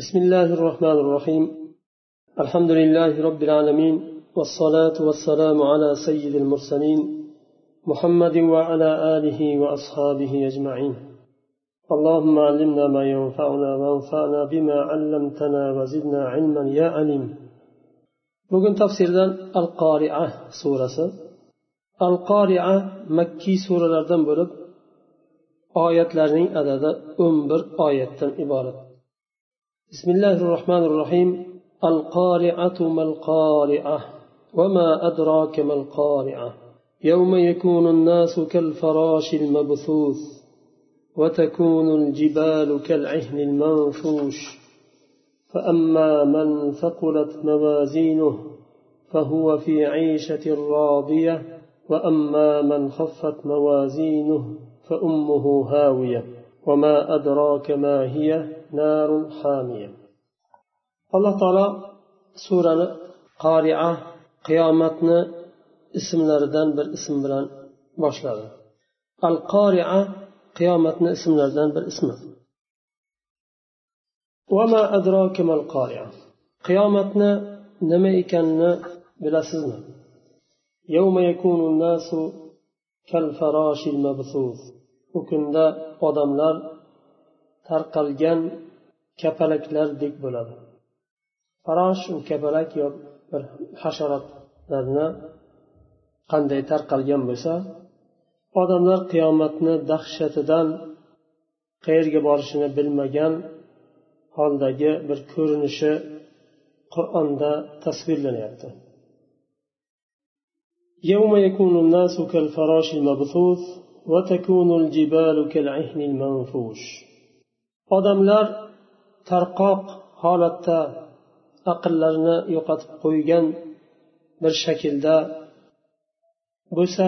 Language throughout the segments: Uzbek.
بسم الله الرحمن الرحيم الحمد لله رب العالمين والصلاة والسلام على سيد المرسلين محمد وعلى آله وأصحابه أجمعين اللهم علمنا ما ينفعنا وانفعنا بما علمتنا وزدنا علما يا عليم bugun tafsirdan al qoria surasi al qoria makkiy suralardan bo'lib oyatlarning adadi o'n bir oyatdan iborat بسم الله الرحمن الرحيم. القارعة ما القارعة وما أدراك ما القارعة. يوم يكون الناس كالفراش المبثوث وتكون الجبال كالعهن المنفوش. فأما من ثقلت موازينه فهو في عيشة راضية وأما من خفت موازينه فأمه هاوية. وما أدراك ما هي narun hamiya alloh taolo surani qoria qiyomatni ismlaridan bir ism bilan boshladi. Al qoria qiyomatni ismlaridan bir ismi qiyomatni nima ekanini bilasizmi? U kunda odamlar tarqalgan kapalaklardek bo'ladi farosh u kapalak yo bir hasharotlarni qanday tarqalgan bo'lsa odamlar qiyomatni dahshatidan qayerga borishini bilmagan holdagi bir ko'rinishi qur'onda tasvirlanyapti يوم يكون الناس كالفراش المبثوث وتكون الجبال كالعهن المنفوش odamlar tarqoq holatda aqllarini yo'qotib qo'ygan bir shaklda bo'lsa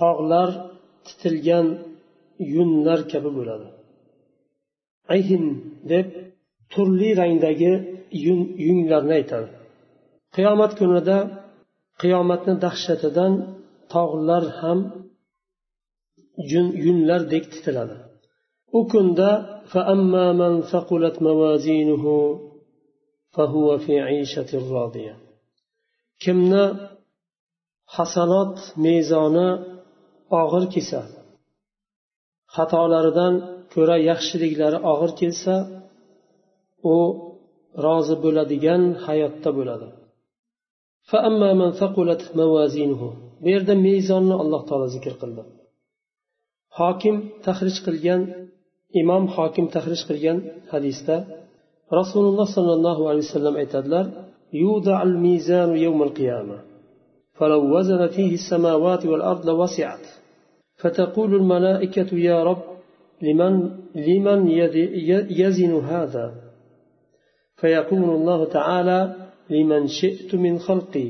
tog'lar titilgan yunlar kabi bo'ladi. Ayhin deb turli rangdagi yun yunglarni aytadi. Qiyomat kunida qiyomatni dahshatidan tog'lar ham yunlardek titiladi. U kunda kimni hasanot mezoni og'ir kelsa xatolaridan ko'ra yaxshiliklari og'ir kelsa u rozi bo'ladigan hayotda bo'ladi. Bu yerda mezonni alloh taolo zikr qildi. Hokim tahrij qilgan imom hokim tahrij qilgan hadisda rasululloh sollallohu alayhi vasallam aytadilar يوضع الميزان يوم القيامة فلو وزن فيه السماوات والأرض لوسعت فتقول الملائكة يا رب لمن لمن يزن هذا فيقول الله تعالى لمن شئت من خلقي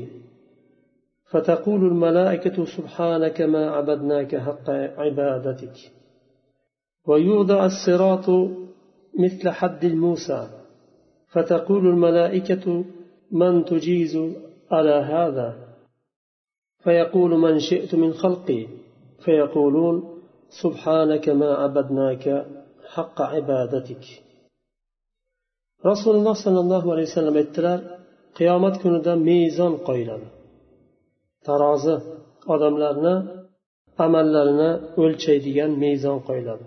فتقول الملائكة سبحانك ما عبدناك حق عبادتك ويوضع الصراط مثل حد الموسى فتقول الملائكة من تجيز على هذا؟ فيقول من شئت من خلقي. فيقولون سبحانك ما عبدناك حق عبادتك. صلى الله عليه وسلم aytdilar qiyomat kunida mezon qo'yiladi tarozi odamlarni amallarini o'lchaydigan mezon qo'yiladi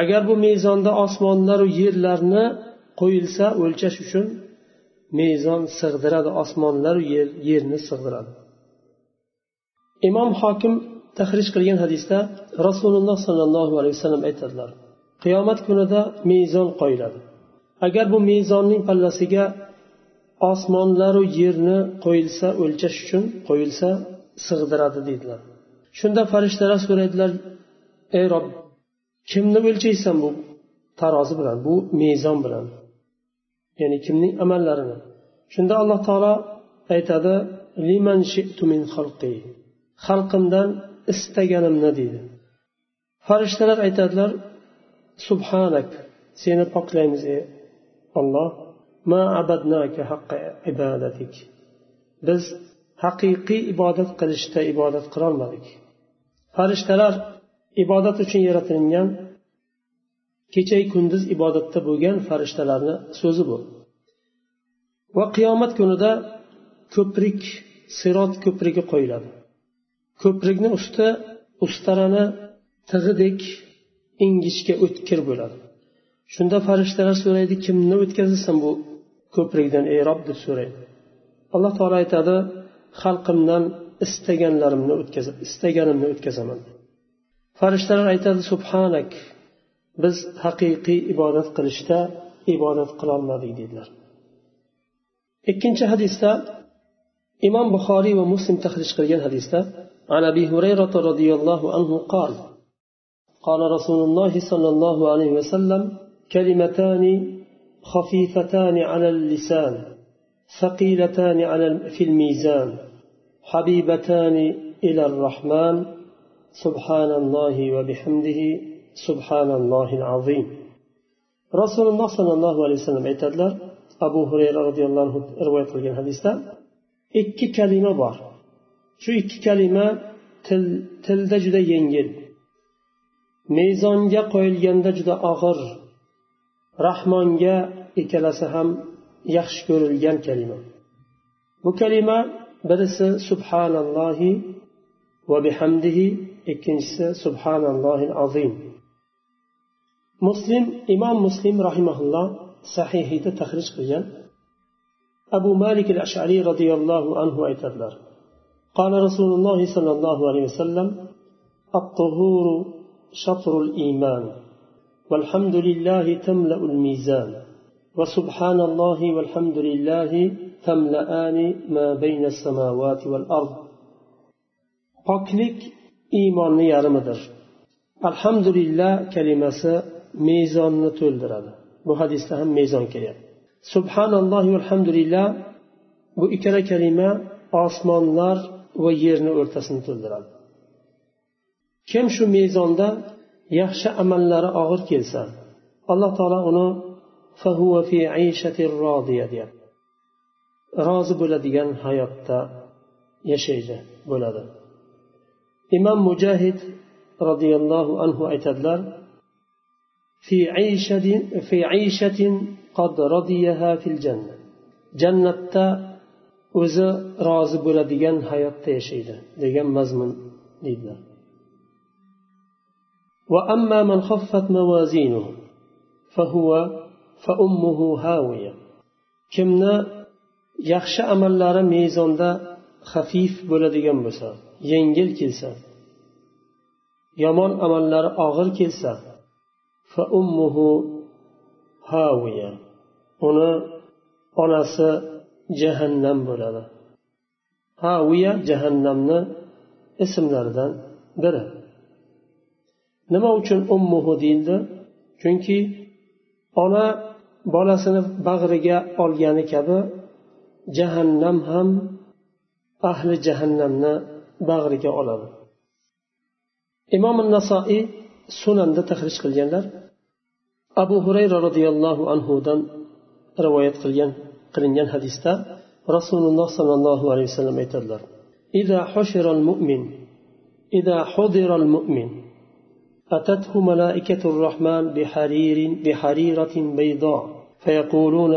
agar bu mezonda osmonlaru yerlarni qo'yilsa o'lchash uchun mezon sig'diradi osmonlaru yer yerni sig'diradi. Imom hokim tahrij qilgan hadisda rasululloh sollallohu alayhi vasallam aytadilar qiyomat kunida mezon qo'yiladi. Agar bu mezonning pallasiga osmonlaru yerni qo'yilsa o'lchash uchun qo'yilsa sig'diradi deydilar. Shunda farishtalar so'raydilar ey robb kimni o'lchaysan bu tarozi bilan bu mezon bilan? Ya'ni kimning amallarini? Shunda alloh taolo aytadi liman min xalqimdan istaganimni deydi. Farishtalar aytadilar subhanak seni poklaymiz ey olloh ma abadnaka haqqa ibadatik. Biz haqiqiy ibodat qilishda ibodat qilolmadik. Farishtalar ibodat uchun yaratilgan kechayu kunduz ibodatda bo'lgan farishtalarni so'zi bu. Va qiyomat kunida ko'prik sirot ko'prigi qo'yiladi. Ko'prikni usti ustarani tig'idek ingichka o'tkir bo'ladi. Shunda farishtalar so'raydi kimni o'tkazasan bu ko'prikdan ey rob deb so'raydi alloh taolo aytadi xalqimdan istaganlarimni o'tkazib istaganimni o'tkazaman. Farishtalar aytadi subhanak biz haqiqiy ibodat qilishda ibodat qilolmadik deydilar ikkinchi hadisda imom buxoriy va muslim tahrij qilgan hadisda عن ابي هريره رضي الله عنه قال قال رسول الله صلى الله عليه وسلم كلمتان خفيفتان على اللسان ثقيلتان على في الميزان حبيبتان إلى الرحمن سبحان الله وبحمده سبحان الله العظيم رسول الله صلى الله عليه وسلم aytadilar abu hurayra roziyallohu anhu rivoyat qilgan hadisda ikki kalima bor shu ikki kalima til tilda juda yengil mezonga qo'yilganda juda og'ir rahmonga ikkalasi ham yaxshi ko'rilgan kalima bu kalima birisi subhanallohi va bihamdihi ikkinchisi subhanallohil azim muslim imom muslim rahimaulloh sahihida tahrij qilgan abu malik al ashariy roziyallohu anhu aytadilar قال رسول الله صلى الله عليه وسلم الطهور شطر الإيمان والحمد لله تملأ الميزان وسبحان الله والحمد لله تملأان ما بين السماوات والأرض poklik iymonni yarmidir alhamdulillah kalimasi mezonni to'ldiradi. Bu hadisda ham mezon kelyapti subhanalloh alhamdulillah bu ikkala kalima osmonlar va yerni o'rtasini to'ldiradi. Kim shu mezonda yaxshi amallari og'ir kelsa alloh taolo uni rozi bo'ladigan hayotda yashaydi bo'ladi. imom mujahid roziyallohu anhu aytadilar في عيشة في عيشة قد رضيها في الجنة جنة o'zi rozi bo'ladigan hayotda yashaydi degan mazmun deydilar وأما من خفت موازينه فهو فأمه هاوية kimni yaxshi amallari mezonda xafif bo'ladigan bo'lsa yengil kelsa yomon amallari og'ir kelsa haviya uni onasi jahannam bo'ladi. Haviya jahannamni ismlaridan biri. Nima uchun ummuhu deyildi? Chunki ona bolasini bag'riga olgani kabi jahannam ham ahli jahannamni bag'riga oladi imom nasoiy sunanda tahrij qilganlar abu hurayra roziyallohu anhudan rivoyat qilgan qilingan hadisda rasululloh sollallohu alayhi vasallam aytadilar إذا حشر المؤمن إذا حضر المؤمن أتته ملائكة الرحمن بحرير بحريرة بيضاء فيقولون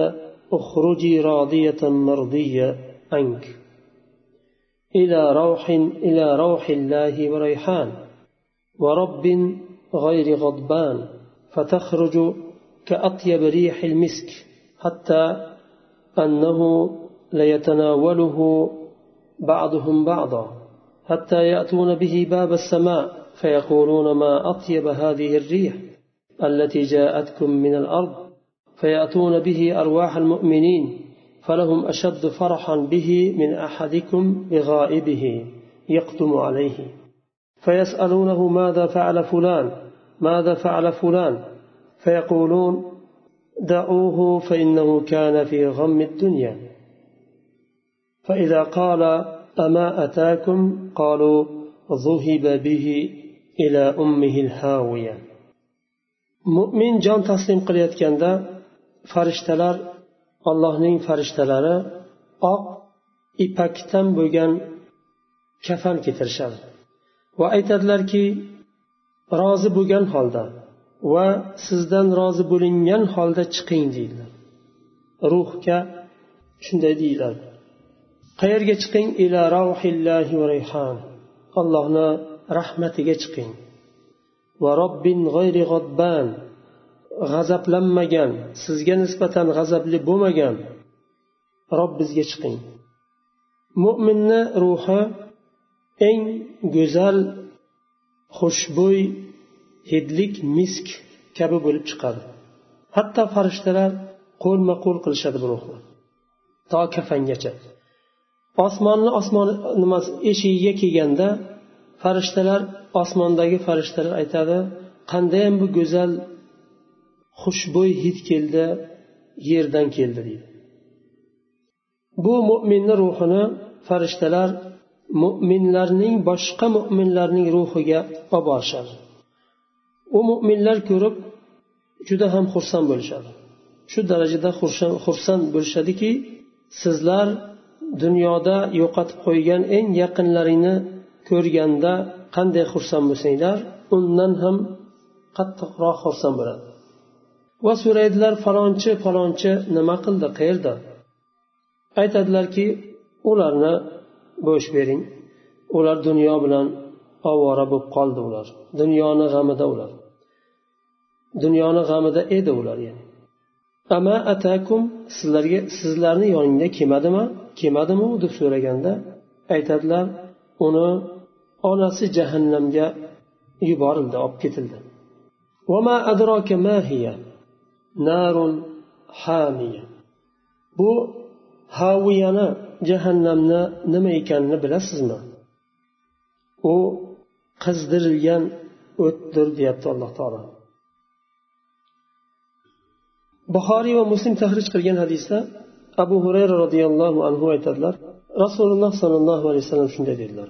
اخرجي راضية مرضية عنك إلى روح إلى روح الله وريحان ورب غير غضبان فتخرج كأطيب ريح المسك حتى أنه ليتناوله بعضهم بعضا حتى يأتون به باب السماء فيقولون ما أطيب هذه الريح التي جاءتكم من الأرض فيأتون به أرواح المؤمنين فلهم أشد فرحا به من أحدكم بغائبه يقدم عليه. فيسألونه ماذا فعل فلان؟ ماذا فعل فلان؟ فيقولون دعوه فإنه كان في غم الدنيا. فإذا قال أما أتاكم؟ قالوا ذهب به إلى أمه الهاوية. mo'min jon taslim qilayotganda farishtalar allohning farishtalari oq ipakdan bo'lgan kafan keltirishadi. Va aytadilarki rozi bo'lgan holda va sizdan rozi bo'lingan holda chiqing deydilar. Ruhga shunday deyiladi qayerga chiqing? Ila ravhillahi va rayhan. Allohni rahmatiga chiqing. Va robbin g'ayri g'odban g'azablanmagan sizga nisbatan g'azabli bo'lmagan robbizga chiqing. Mo'minni ruhi eng go'zal xushbo'y hidlik misk kabi bo'lib chiqadi. Hatto farishtalar qo'lma qo'l qilishadi bu ruhni. To kafangacha. Osmonni osmon nimasi eshigiga kelganda farishtalar osmondagi farishtalar aytadi qandayyam bu go'zal xushbo'y hid keldi yerdan keldi deydi. Bu mo'minni ruhini farishtalar mo'minlarning boshqa mo'minlarning ruhiga olib borishadi u mo'minlar ko'rib juda ham xursand bo'lishadi. Shu darajada xursand bo'lishadiki sizlar dunyoda yo'qotib qo'ygan eng yaqinlaringni ko'rganda qanday xursand bo'lsanglar undan ham qattiqroq xursand bo'ladi. Va so'raydilar falonchi falonchi nima qildi qayerda? Aytadilarki ularni bo'sh bering. Ular dunyo bilan ovora bo'lib qoldi ular. Dunyoni g'amida ular. Dunyoni g'amida edi ular yani. Ama atakum sizlarga sizlarni yoningda kelmadimi kelmadimi deb so'raganda aytadilar uni onasi jahannamga yuborildi olib ketildi. narun hamiya. Bu haviyani jahannamni nima ekanini bilasizmi? U qizdirilgan o'tdir deyapti alloh taolo. Buxoriy va muslim tahrij qilgan hadisda abu hurayra roziyallohu anhu aytadilar rasululloh sollallohu alayhi vasallam shunday dedilar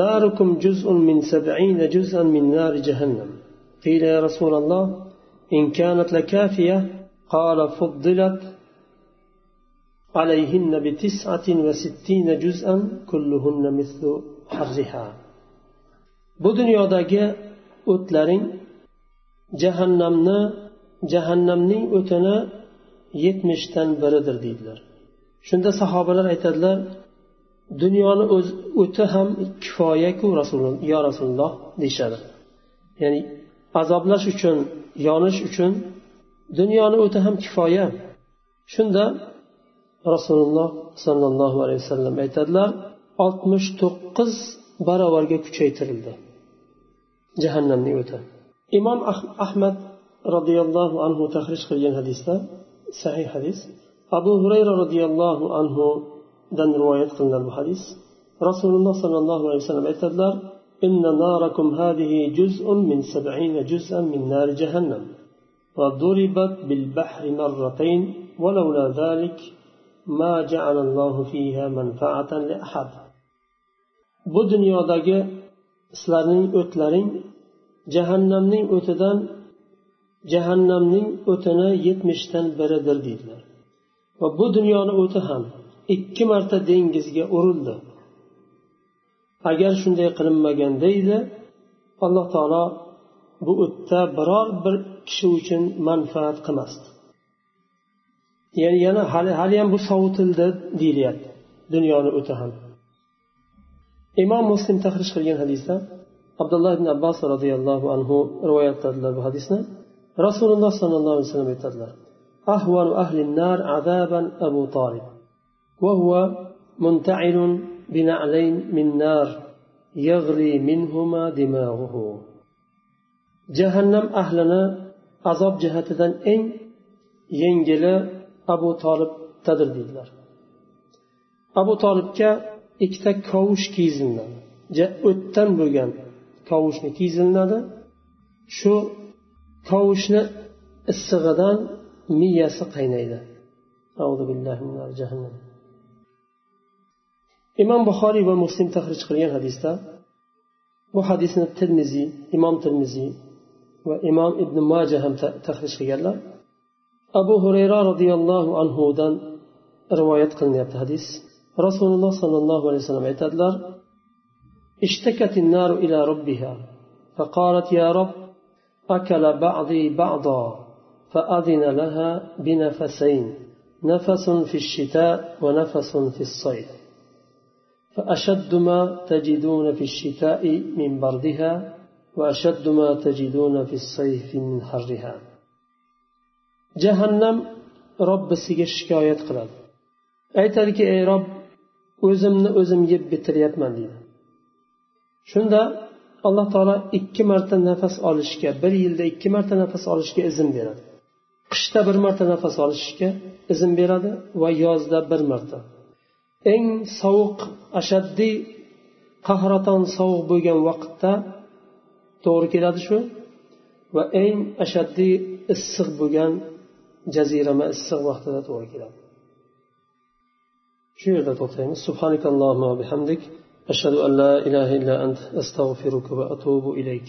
narukum juz'un min sab'ina juz'an min nari jahannam. Qila ya rasululloh إن كانت لكافية قال فضلت عليهن بتسعة وستين جزءا كلهن مثل حرها bu dunyodagi o'tlaring jahannamni jahannamning o'tini yetmishdan biridir deydilar shunda sahobalar aytadilar dunyoni o'z o'ti ham kifoyaku rasululloh yo rasululloh deyishadi ya'ni azoblash uchun yonish uchun dunyoni o'ti ham kifoya. Shunda rasululloh sollallohu alayhi vasallam aytadilar oltmish to'qqiz barobarga kuchaytirildi jahannamning o'ti. Imom ahmad roziyallohu anhu tahrij qilgan hadisda sahih hadis abu hurayra roziyallohu anhudan rivoyat qilingan bu hadis. Rasululloh sollallohu alayhi vasallam aytadilar إن ناركم هذه جزء من سبعين جزءا من نار جهنم وضربت بالبحر مرتين ولولا ذلك ما جعل الله فيها منفعة لأحد bu dunyodagi sizlarning o'tlaring jahannamning o'tidan jahannamning o'tini yetmishdan biridir deydilar va bu dunyoni o'ti ham ikki marta dengizga urildi agar shunday qilinmaganda edi alloh taolo bu o'tda biror bir kishi uchun manfaat qilmasdi ya'ni yana hali haliyam bu sovutildi deyilyapti dunyoni o'ti ham imom muslim tahrij qilgan hadisda abdulloh ibn abbos roziyallohu anhu rivoyat qiladilar bu hadisni rasululloh sollallohu alayhi vasallam aytadilar أهون أهل النار عذابا أبو طالب وهو منتعل بنعلين من نار يغلي منهما دماغه جهنم أهلنا عذاب جهة إن ينجل أبو طالب تدر deydilar abu tolibga ikkita kovush kiyiziladi o'tdan bo'lgan kovushni kiyizilinadi shu kovushni issig'idan miyasi qaynaydi Imom buxoriy va muslim tahrij qilgan hadisda bu hadisni termiziy imom termiziy va imom ibn moja ham tahrij qilganlar abu hurayra roziyallohu anhudan rivoyat qilinyapti hadis rasululloh sollallohu alayhi vasallam aytadilar اشتكت النار إلى ربها فقالت يا رب أكل بعضي بعضا فأذن لها بنفسين نفس في الشتاء ونفس في الصيف فأشد ما تجدون في الشتاء من بردها وأشد ما تجدون في الصيف من حرها جهنم robbisiga shikoyat qiladi aytadiki ey rob o'zimni o'zim yeb bitiryapman deydi shunda alloh taolo ikki marta nafas olishga bir yilda ikki marta nafas olishga izn beradi qishda bir marta nafas olishga izn beradi va yozda bir marta eng sovuq ashaddiy qahraton sovuq bo'lgan vaqtda to'g'ri keladi shu. Va eng ashaddiy issiq bo'lgan jazirama issiq vaqtida to'g'ri keladi. Shu yerda to'xtaymiz. Subhanakallohumma bihamdik. Ashhadu an la ilaha illa ant astag'firuka va atubu ilayk.